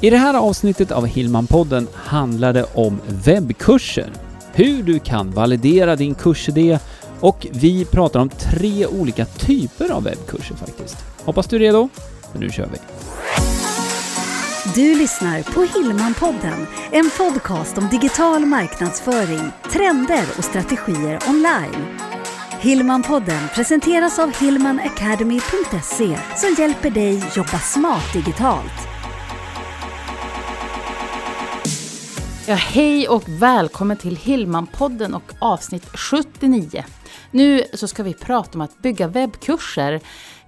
I det här avsnittet av Hillman-podden handlar det om webbkurser. Hur du kan validera din kursidé och vi pratar om tre olika typer av webbkurser faktiskt. Hoppas du är redo? För nu kör vi! Du lyssnar på Hillman-podden, en podcast om digital marknadsföring, trender och strategier online. Hillman-podden presenteras av hillmanacademy.se som hjälper dig jobba smart digitalt. Ja, hej och välkommen till Hillman-podden och avsnitt 79. Nu så ska vi prata om att bygga webbkurser.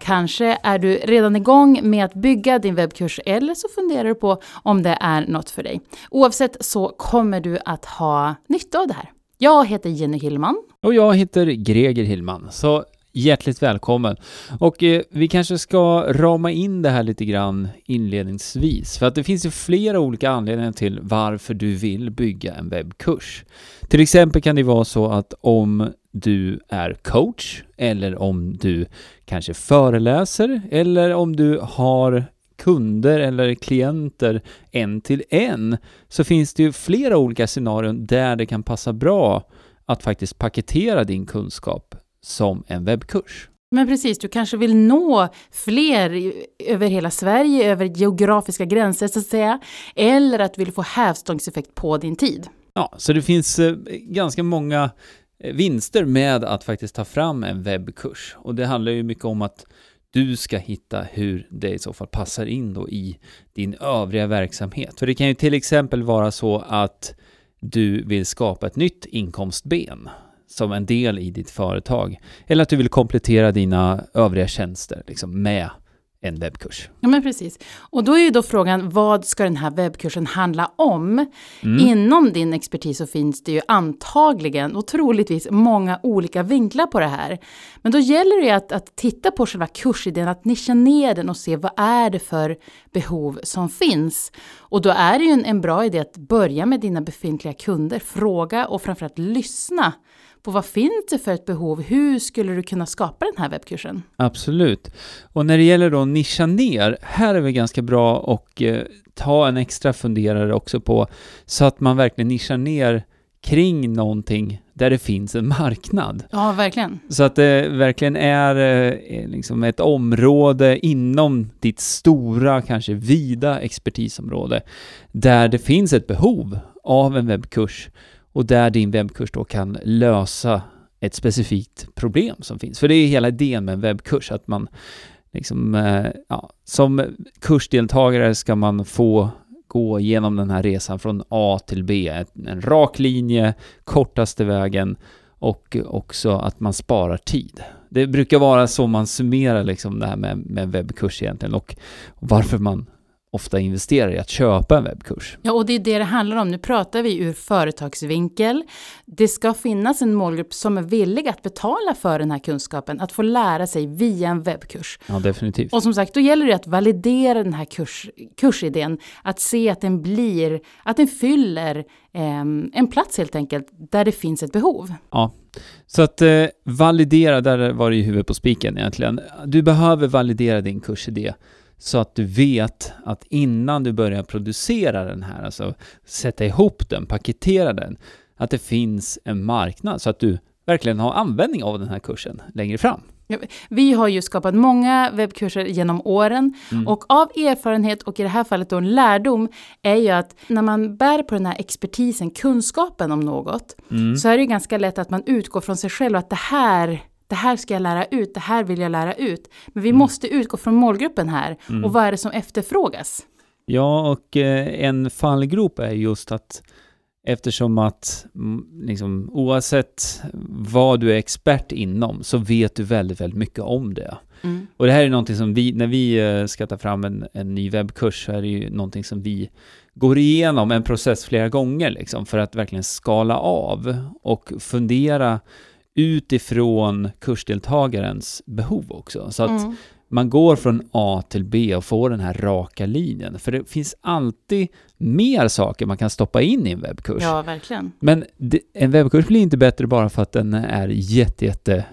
Kanske är du redan igång med att bygga din webbkurs eller så funderar du på om det är något för dig. Oavsett så kommer du att ha nytta av det här. Jag heter Jenny Hillman. Och jag heter Greger Hillman, så hjärtligt välkommen. Och eh, vi kanske ska rama in det här lite grann inledningsvis, för att det finns ju flera olika anledningar till varför du vill bygga en webbkurs. Till exempel kan det vara så att om du är coach eller om du kanske föreläser eller om du har kunder eller klienter en till en så finns det ju flera olika scenarion där det kan passa bra att faktiskt paketera din kunskap som en webbkurs. Men precis, du kanske vill nå fler över hela Sverige, över geografiska gränser så att säga, eller att du vill få hävstångseffekt på din tid. Ja, så det finns eh, ganska många eh, vinster med att faktiskt ta fram en webbkurs. Och det handlar ju mycket om att du ska hitta hur det i så fall passar in då i din övriga verksamhet. För det kan ju till exempel vara så att du vill skapa ett nytt inkomstben som en del i ditt företag. Eller att du vill komplettera dina övriga tjänster liksom, med en webbkurs. Ja, men precis. Och då är ju då frågan, vad ska den här webbkursen handla om? Mm. Inom din expertis så finns det ju antagligen och troligtvis många olika vinklar på det här. Men då gäller det att, att titta på själva kursidén, att nischa ner den och se vad är det för behov som finns. Och då är det ju en, en bra idé att börja med dina befintliga kunder, fråga och framförallt lyssna på vad finns det för ett behov? Hur skulle du kunna skapa den här webbkursen? Absolut. Och när det gäller då nischa ner, här är det ganska bra att eh, ta en extra funderare också på så att man verkligen nischar ner kring någonting där det finns en marknad. Ja, verkligen. Så att det verkligen är eh, liksom ett område inom ditt stora, kanske vida expertisområde, där det finns ett behov av en webbkurs och där din webbkurs då kan lösa ett specifikt problem som finns. För det är hela idén med en webbkurs, att man liksom, eh, ja, som kursdeltagare ska man få gå igenom den här resan från A till B, en rak linje, kortaste vägen och också att man sparar tid. Det brukar vara så man summerar liksom det här med, med webbkurs egentligen och varför man ofta investerar i att köpa en webbkurs. Ja, och det är det det handlar om. Nu pratar vi ur företagsvinkel. Det ska finnas en målgrupp som är villig att betala för den här kunskapen, att få lära sig via en webbkurs. Ja, definitivt. Och som sagt, då gäller det att validera den här kurs, kursidén, att se att den blir, att den fyller eh, en plats helt enkelt, där det finns ett behov. Ja, så att eh, validera, där var det ju huvudet på spiken egentligen. Du behöver validera din kursidé så att du vet att innan du börjar producera den här, alltså sätta ihop den, paketera den, att det finns en marknad så att du verkligen har användning av den här kursen längre fram. Vi har ju skapat många webbkurser genom åren mm. och av erfarenhet och i det här fallet då en lärdom är ju att när man bär på den här expertisen, kunskapen om något, mm. så är det ju ganska lätt att man utgår från sig själv att det här det här ska jag lära ut, det här vill jag lära ut. Men vi mm. måste utgå från målgruppen här. Mm. Och vad är det som efterfrågas? Ja, och eh, en fallgrop är just att eftersom att mm, liksom, oavsett vad du är expert inom så vet du väldigt, väldigt mycket om det. Mm. Och det här är någonting som vi, när vi eh, ska ta fram en, en ny webbkurs, så är det ju någonting som vi går igenom en process flera gånger liksom, för att verkligen skala av och fundera utifrån kursdeltagarens behov också. Så att mm. man går från A till B och får den här raka linjen. För det finns alltid mer saker man kan stoppa in i en webbkurs. Ja, verkligen. Men det, en webbkurs blir inte bättre bara för att den är jätte, jätte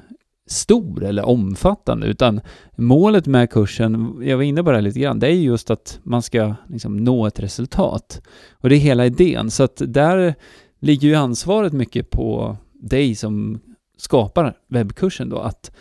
stor eller omfattande, utan målet med kursen, jag var inne på det här lite grann, det är just att man ska liksom nå ett resultat. Och det är hela idén, så att där ligger ju ansvaret mycket på dig som skapar webbkursen då, att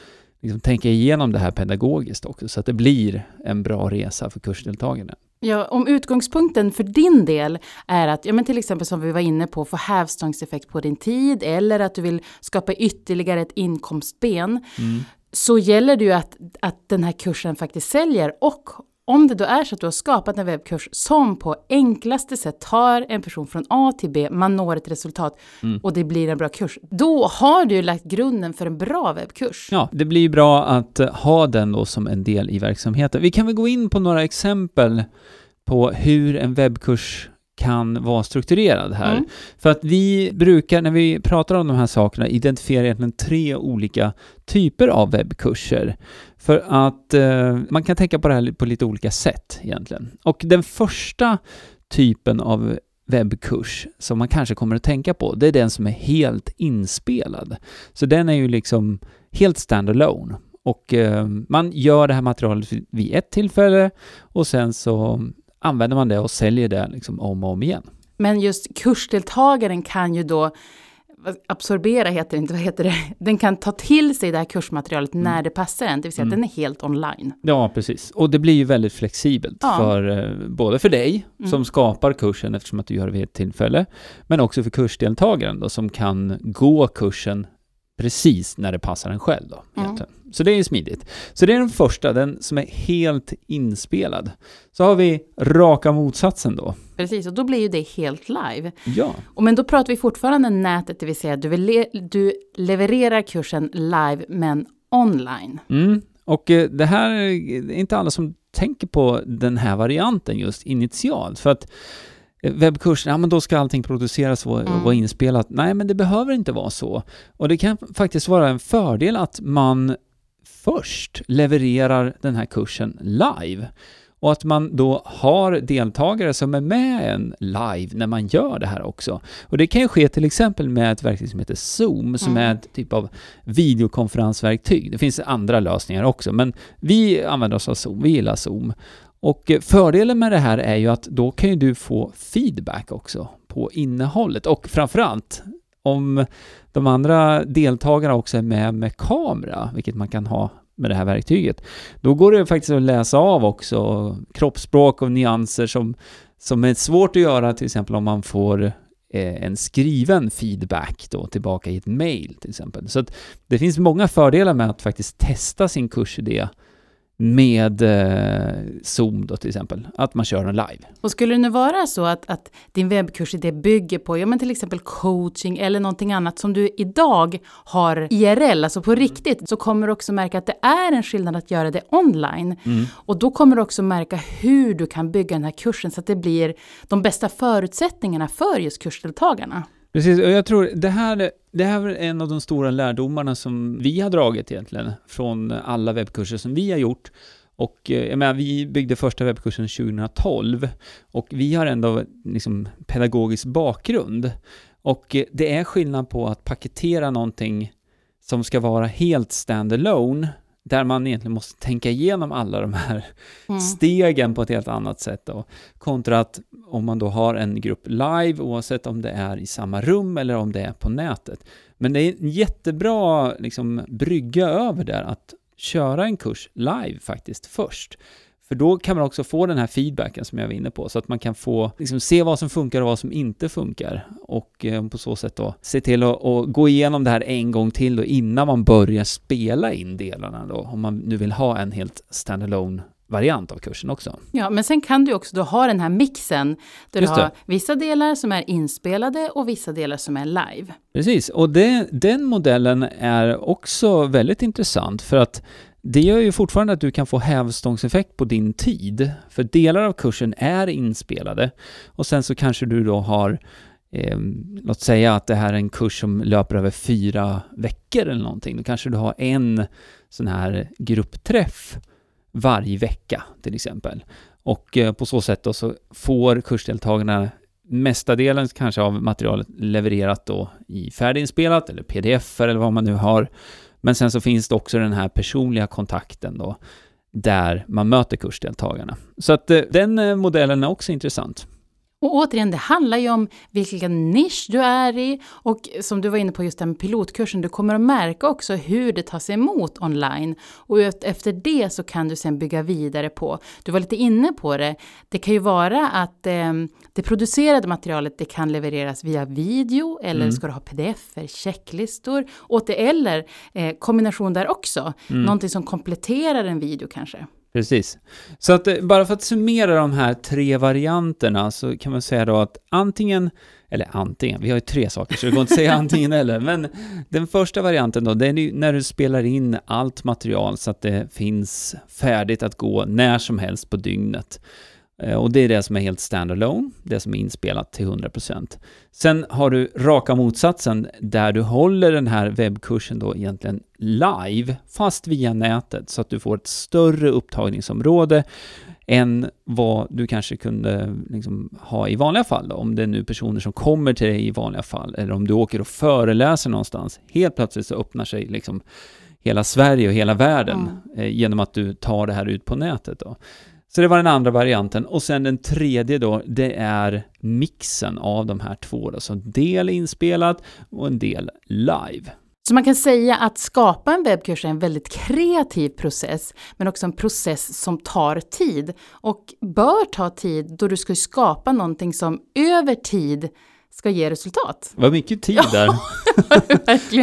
liksom tänka igenom det här pedagogiskt också, så att det blir en bra resa för kursdeltagarna. Ja, om utgångspunkten för din del är att, ja men till exempel som vi var inne på, få hävstångseffekt på din tid eller att du vill skapa ytterligare ett inkomstben, mm. så gäller det ju att, att den här kursen faktiskt säljer och om det då är så att du har skapat en webbkurs som på enklaste sätt tar en person från A till B, man når ett resultat mm. och det blir en bra kurs. Då har du ju lagt grunden för en bra webbkurs. Ja, det blir bra att eh, ha den då som en del i verksamheten. Vi kan väl gå in på några exempel på hur en webbkurs kan vara strukturerad här. Mm. För att vi brukar, när vi pratar om de här sakerna, identifiera egentligen tre olika typer av webbkurser. För att eh, man kan tänka på det här på lite olika sätt egentligen. Och den första typen av webbkurs som man kanske kommer att tänka på, det är den som är helt inspelad. Så den är ju liksom helt standalone. Och eh, man gör det här materialet vid ett tillfälle och sen så använder man det och säljer det liksom om och om igen. Men just kursdeltagaren kan ju då absorbera heter det inte, vad heter det? Den kan ta till sig det här kursmaterialet mm. när det passar en, det vill säga mm. att den är helt online. Ja, precis. Och det blir ju väldigt flexibelt, ja. för, eh, både för dig mm. som skapar kursen eftersom att du gör det vid ett tillfälle, men också för kursdeltagaren då, som kan gå kursen precis när det passar en själv. Då, mm. Så det är ju smidigt. Så det är den första, den som är helt inspelad. Så har vi raka motsatsen då. Precis, och då blir ju det helt live. Ja. Och men då pratar vi fortfarande nätet, det vill säga du, le du levererar kursen live men online. Mm. Och eh, det här är inte alla som tänker på den här varianten just initialt. För att webbkursen, ja men då ska allting produceras och mm. vara inspelat. Nej, men det behöver inte vara så. Och det kan faktiskt vara en fördel att man först levererar den här kursen live. Och att man då har deltagare som är med en live när man gör det här också. Och det kan ju ske till exempel med ett verktyg som heter Zoom, som mm. är ett typ av videokonferensverktyg. Det finns andra lösningar också, men vi använder oss av Zoom, vi gillar Zoom. Och fördelen med det här är ju att då kan ju du få feedback också på innehållet och framförallt om de andra deltagarna också är med med kamera, vilket man kan ha med det här verktyget, då går det faktiskt att läsa av också kroppsspråk och nyanser som, som är svårt att göra till exempel om man får eh, en skriven feedback då tillbaka i ett mail till exempel. Så att det finns många fördelar med att faktiskt testa sin kursidé med eh, Zoom då till exempel, att man kör den live. Och skulle det nu vara så att, att din webbkursidé bygger på, ja men till exempel coaching eller någonting annat som du idag har IRL, alltså på riktigt, så kommer du också märka att det är en skillnad att göra det online. Mm. Och då kommer du också märka hur du kan bygga den här kursen så att det blir de bästa förutsättningarna för just kursdeltagarna. Precis, och jag tror det här, det här är en av de stora lärdomarna som vi har dragit egentligen från alla webbkurser som vi har gjort. Och eh, jag menar, vi byggde första webbkursen 2012 och vi har ändå liksom pedagogisk bakgrund. Och eh, det är skillnad på att paketera någonting som ska vara helt standalone där man egentligen måste tänka igenom alla de här mm. stegen på ett helt annat sätt då. Kontra att om man då har en grupp live, oavsett om det är i samma rum eller om det är på nätet. Men det är en jättebra liksom, brygga över där, att köra en kurs live faktiskt först. För då kan man också få den här feedbacken som jag var inne på, så att man kan få liksom, se vad som funkar och vad som inte funkar. Och eh, på så sätt då se till att gå igenom det här en gång till då, innan man börjar spela in delarna då, om man nu vill ha en helt standalone variant av kursen också. Ja, men sen kan du också då ha den här mixen där Just du har det. vissa delar som är inspelade och vissa delar som är live. Precis, och det, den modellen är också väldigt intressant för att det gör ju fortfarande att du kan få hävstångseffekt på din tid, för delar av kursen är inspelade och sen så kanske du då har eh, låt säga att det här är en kurs som löper över fyra veckor eller någonting. Då kanske du har en sån här gruppträff varje vecka till exempel. Och eh, på så sätt då så får kursdeltagarna mestadelen kanske av materialet levererat då i färdiginspelat eller pdf eller vad man nu har men sen så finns det också den här personliga kontakten då, där man möter kursdeltagarna. Så att eh, den eh, modellen är också intressant. Och återigen, det handlar ju om vilken nisch du är i och som du var inne på just den pilotkursen, du kommer att märka också hur det tas emot online. Och efter det så kan du sen bygga vidare på, du var lite inne på det, det kan ju vara att eh, det producerade materialet det kan levereras via video eller mm. ska du ha pdf checklistor, åt det, eller eh, kombination där också, mm. någonting som kompletterar en video kanske. Precis. Så att eh, bara för att summera de här tre varianterna så kan man säga då att antingen, eller antingen, vi har ju tre saker så det går inte att säga antingen eller, men den första varianten då, det är när du spelar in allt material så att det finns färdigt att gå när som helst på dygnet. Eh, och det är det som är helt standalone, det som är inspelat till 100%. Sen har du raka motsatsen där du håller den här webbkursen då egentligen live, fast via nätet, så att du får ett större upptagningsområde än vad du kanske kunde liksom ha i vanliga fall. Då. Om det är nu personer som kommer till dig i vanliga fall, eller om du åker och föreläser någonstans. Helt plötsligt så öppnar sig liksom hela Sverige och hela världen mm. genom att du tar det här ut på nätet. Då. Så det var den andra varianten. Och sen den tredje då, det är mixen av de här två. Då. Så en del inspelat och en del live. Så man kan säga att skapa en webbkurs är en väldigt kreativ process, men också en process som tar tid. Och bör ta tid då du ska skapa någonting som över tid ska ge resultat. Vad mycket tid där.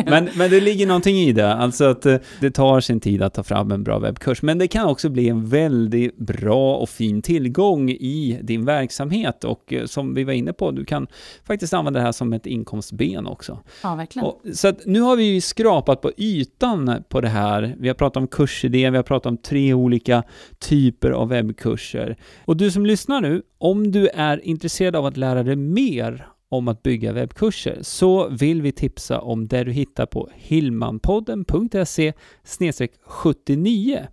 men, men det ligger någonting i det, alltså att eh, det tar sin tid att ta fram en bra webbkurs. Men det kan också bli en väldigt bra och fin tillgång i din verksamhet och eh, som vi var inne på, du kan faktiskt använda det här som ett inkomstben också. Ja, verkligen. Och, så att nu har vi ju skrapat på ytan på det här. Vi har pratat om kursidé, vi har pratat om tre olika typer av webbkurser. Och du som lyssnar nu, om du är intresserad av att lära dig mer om att bygga webbkurser så vill vi tipsa om det du hittar på hillmanpodden.se 79.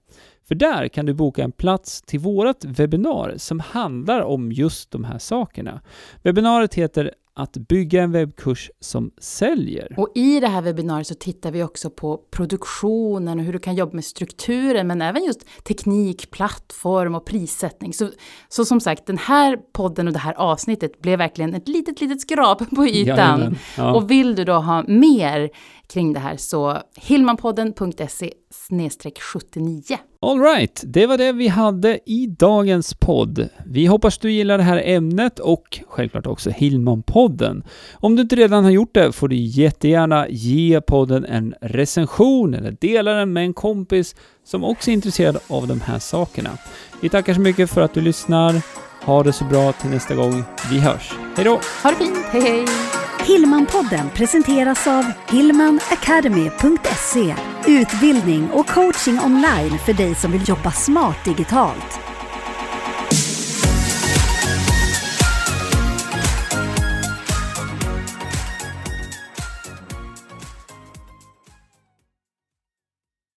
För där kan du boka en plats till vårt webbinar som handlar om just de här sakerna. Webbinariet heter att bygga en webbkurs som säljer. Och i det här webbinariet så tittar vi också på produktionen och hur du kan jobba med strukturen, men även just teknik, plattform och prissättning. Så, så som sagt, den här podden och det här avsnittet blev verkligen ett litet, litet skrap på ytan. Ja. Och vill du då ha mer kring det här så hillmanpodden.se 79. Alright, det var det vi hade i dagens podd. Vi hoppas du gillar det här ämnet och självklart också Hillman-podden. Om du inte redan har gjort det får du jättegärna ge podden en recension eller dela den med en kompis som också är intresserad av de här sakerna. Vi tackar så mycket för att du lyssnar. Ha det så bra till nästa gång. Vi hörs. Hej då! Ha det fint. Hej hej! Hillmanpodden presenteras av hillmanacademy.se Utbildning och coaching online för dig som vill jobba smart digitalt.